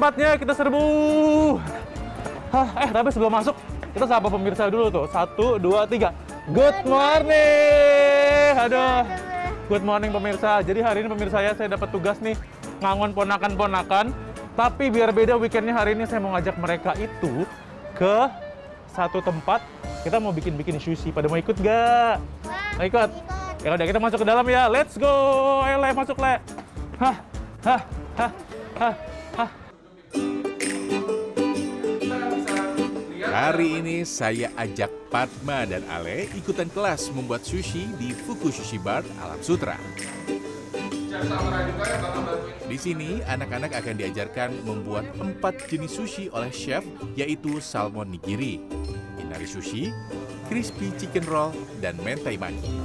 tempatnya, kita serbu. Hah, eh tapi sebelum masuk, kita sapa pemirsa dulu tuh. Satu, dua, tiga. Good morning. Aduh. Good morning pemirsa. Jadi hari ini pemirsa ya, saya dapat tugas nih ngangon ponakan-ponakan. Tapi biar beda weekendnya hari ini saya mau ngajak mereka itu ke satu tempat. Kita mau bikin-bikin sushi. Pada mau ikut gak? Mau ikut? Ya udah kita masuk ke dalam ya. Let's go. Ayo Le, masuk Le. Hah, hah, hah, hah, Hari ini saya ajak Padma dan Ale ikutan kelas membuat sushi di Fuku Sushi Bar Alam Sutra. Di sini, anak-anak akan diajarkan membuat empat jenis sushi oleh chef, yaitu salmon nigiri, inari sushi, crispy chicken roll, dan mentai maki.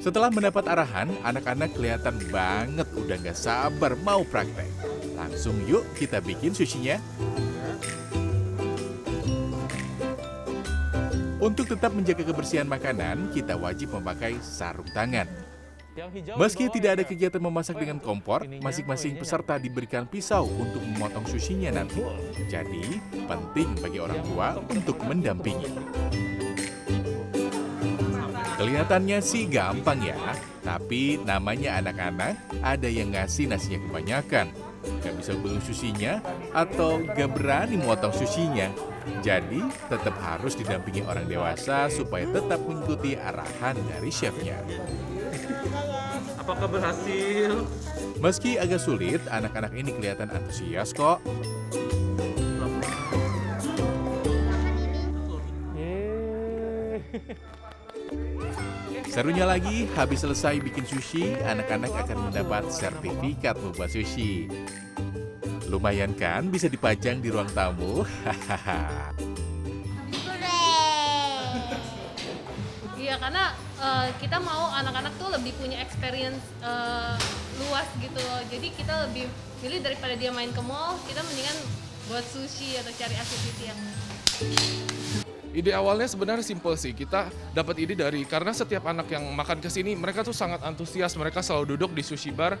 Setelah mendapat arahan, anak-anak kelihatan banget udah nggak sabar mau praktek. Langsung yuk kita bikin sushinya. Untuk tetap menjaga kebersihan makanan, kita wajib memakai sarung tangan. Meski tidak ada kegiatan memasak dengan kompor, masing-masing peserta diberikan pisau untuk memotong sushinya nanti. Jadi, penting bagi orang tua untuk mendampingi. Kelihatannya sih gampang ya, tapi namanya anak-anak, ada yang ngasih nasinya kebanyakan. Gak bisa belum susinya, atau gak berani motong susinya. Jadi, tetap harus didampingi orang dewasa supaya tetap mengikuti arahan dari chefnya. Apakah berhasil? Meski agak sulit, anak-anak ini kelihatan antusias kok. Yeay. Serunya lagi, habis selesai bikin sushi, anak-anak akan mendapat sertifikat membuat sushi. Lumayan kan bisa dipajang di ruang tamu? Hahaha. Iya karena eh, kita mau anak-anak tuh lebih punya experience eh, luas gitu loh. Jadi kita lebih milih daripada dia main ke mall, kita mendingan buat sushi atau cari activity yang Ide awalnya sebenarnya simpel sih. Kita dapat ide dari karena setiap anak yang makan ke sini mereka tuh sangat antusias. Mereka selalu duduk di sushi bar.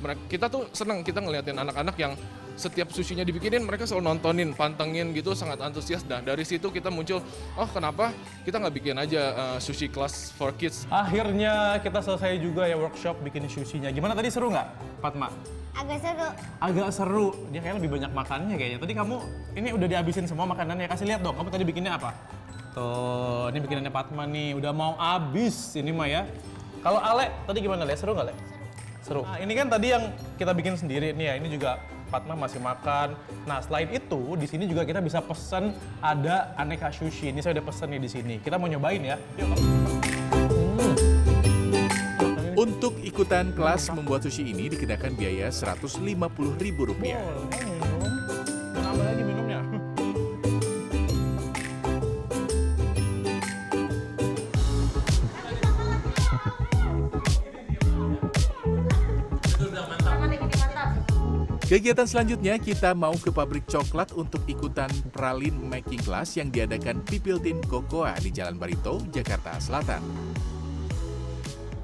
Mereka, kita tuh senang kita ngeliatin anak-anak yang setiap sushinya dibikinin mereka selalu nontonin, pantengin gitu sangat antusias. Nah dari situ kita muncul, oh kenapa kita nggak bikin aja uh, sushi class for kids? Akhirnya kita selesai juga ya workshop bikin sushinya. Gimana tadi seru nggak, Fatma? agak seru Agak seru. Dia kayaknya lebih banyak makannya kayaknya. Tadi kamu ini udah dihabisin semua makanannya. Kasih lihat dong. Kamu tadi bikinnya apa? Tuh, ini bikinannya Fatma nih. Udah mau habis ini mah ya. Kalau Ale tadi gimana Le? Seru nggak Le? Seru. Nah, ini kan tadi yang kita bikin sendiri nih ya. Ini juga Fatma masih makan. Nah, selain itu di sini juga kita bisa pesen ada aneka sushi. Ini saya udah pesen nih di sini. Kita mau nyobain ya. Yuk. Untuk ikutan kelas membuat sushi ini dikenakan biaya Rp150.000. Kegiatan selanjutnya kita mau ke pabrik coklat untuk ikutan pralin making class yang diadakan Pipiltin Cocoa di Jalan Barito, Jakarta Selatan.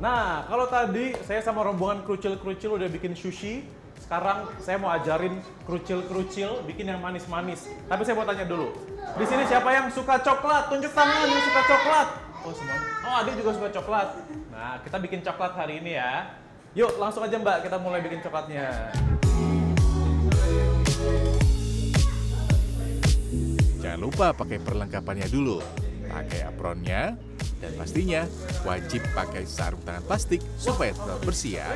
Nah, kalau tadi saya sama rombongan kerucil-kerucil udah bikin sushi, sekarang saya mau ajarin kerucil-kerucil bikin yang manis-manis. Tapi saya mau tanya dulu, di sini siapa yang suka coklat? Tunjuk tangan yang suka coklat. Oh semuanya. Oh adik juga suka coklat. Nah, kita bikin coklat hari ini ya. Yuk langsung aja mbak, kita mulai bikin coklatnya. Jangan lupa pakai perlengkapannya dulu. Pakai apronnya, dan pastinya wajib pakai sarung tangan plastik supaya tetap bersih ya.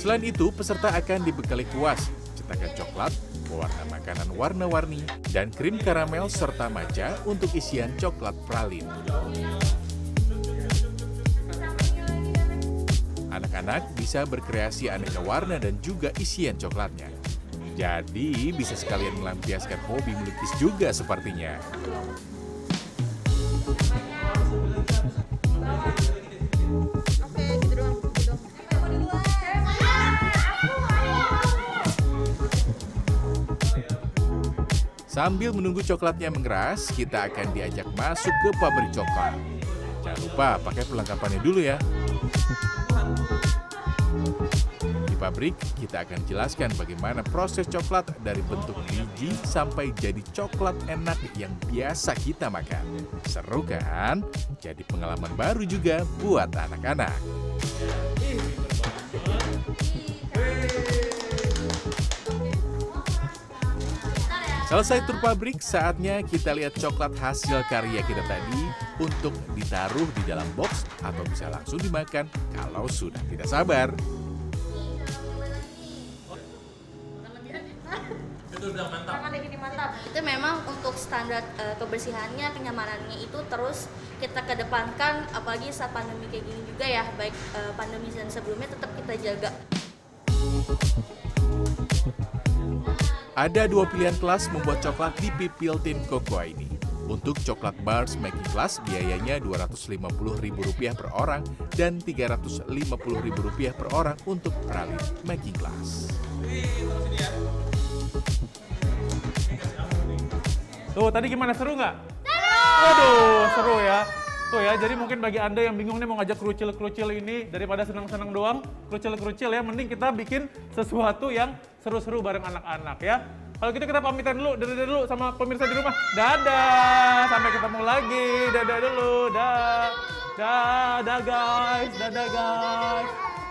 Selain itu, peserta akan dibekali kuas, cetakan coklat, pewarna makanan warna-warni, dan krim karamel serta maca untuk isian coklat pralin. Anak-anak bisa berkreasi aneka warna dan juga isian coklatnya. Jadi bisa sekalian melampiaskan hobi melukis juga sepertinya. Sambil menunggu coklatnya mengeras, kita akan diajak masuk ke pabrik coklat. Jangan lupa pakai perlengkapannya dulu ya. Pabrik, kita akan jelaskan bagaimana proses coklat dari bentuk biji sampai jadi coklat enak yang biasa kita makan. Seru kan? Jadi pengalaman baru juga buat anak-anak. Selesai tur pabrik, saatnya kita lihat coklat hasil karya kita tadi untuk ditaruh di dalam box atau bisa langsung dimakan kalau sudah tidak sabar. Itu memang untuk standar eh, kebersihannya kenyamanannya itu terus kita kedepankan apalagi saat pandemi kayak gini juga ya baik eh, pandemi dan sebelumnya tetap kita jaga Ada dua pilihan kelas membuat coklat di Pipil Tin Cocoa ini. Untuk coklat bars making class biayanya Rp250.000 per orang dan Rp350.000 per orang untuk pralin making class. Tuh, tadi gimana seru nggak? Aduh, seru ya. Tuh ya, jadi mungkin bagi Anda yang bingung nih mau ngajak kerucil-kerucil ini daripada senang-senang doang, kerucil-kerucil ya, mending kita bikin sesuatu yang seru-seru bareng anak-anak ya. Kalau gitu kita pamitan dulu, dadah dulu sama pemirsa di rumah. Dadah, sampai ketemu lagi. Dadah dulu, dah. Dadah guys, dadah guys.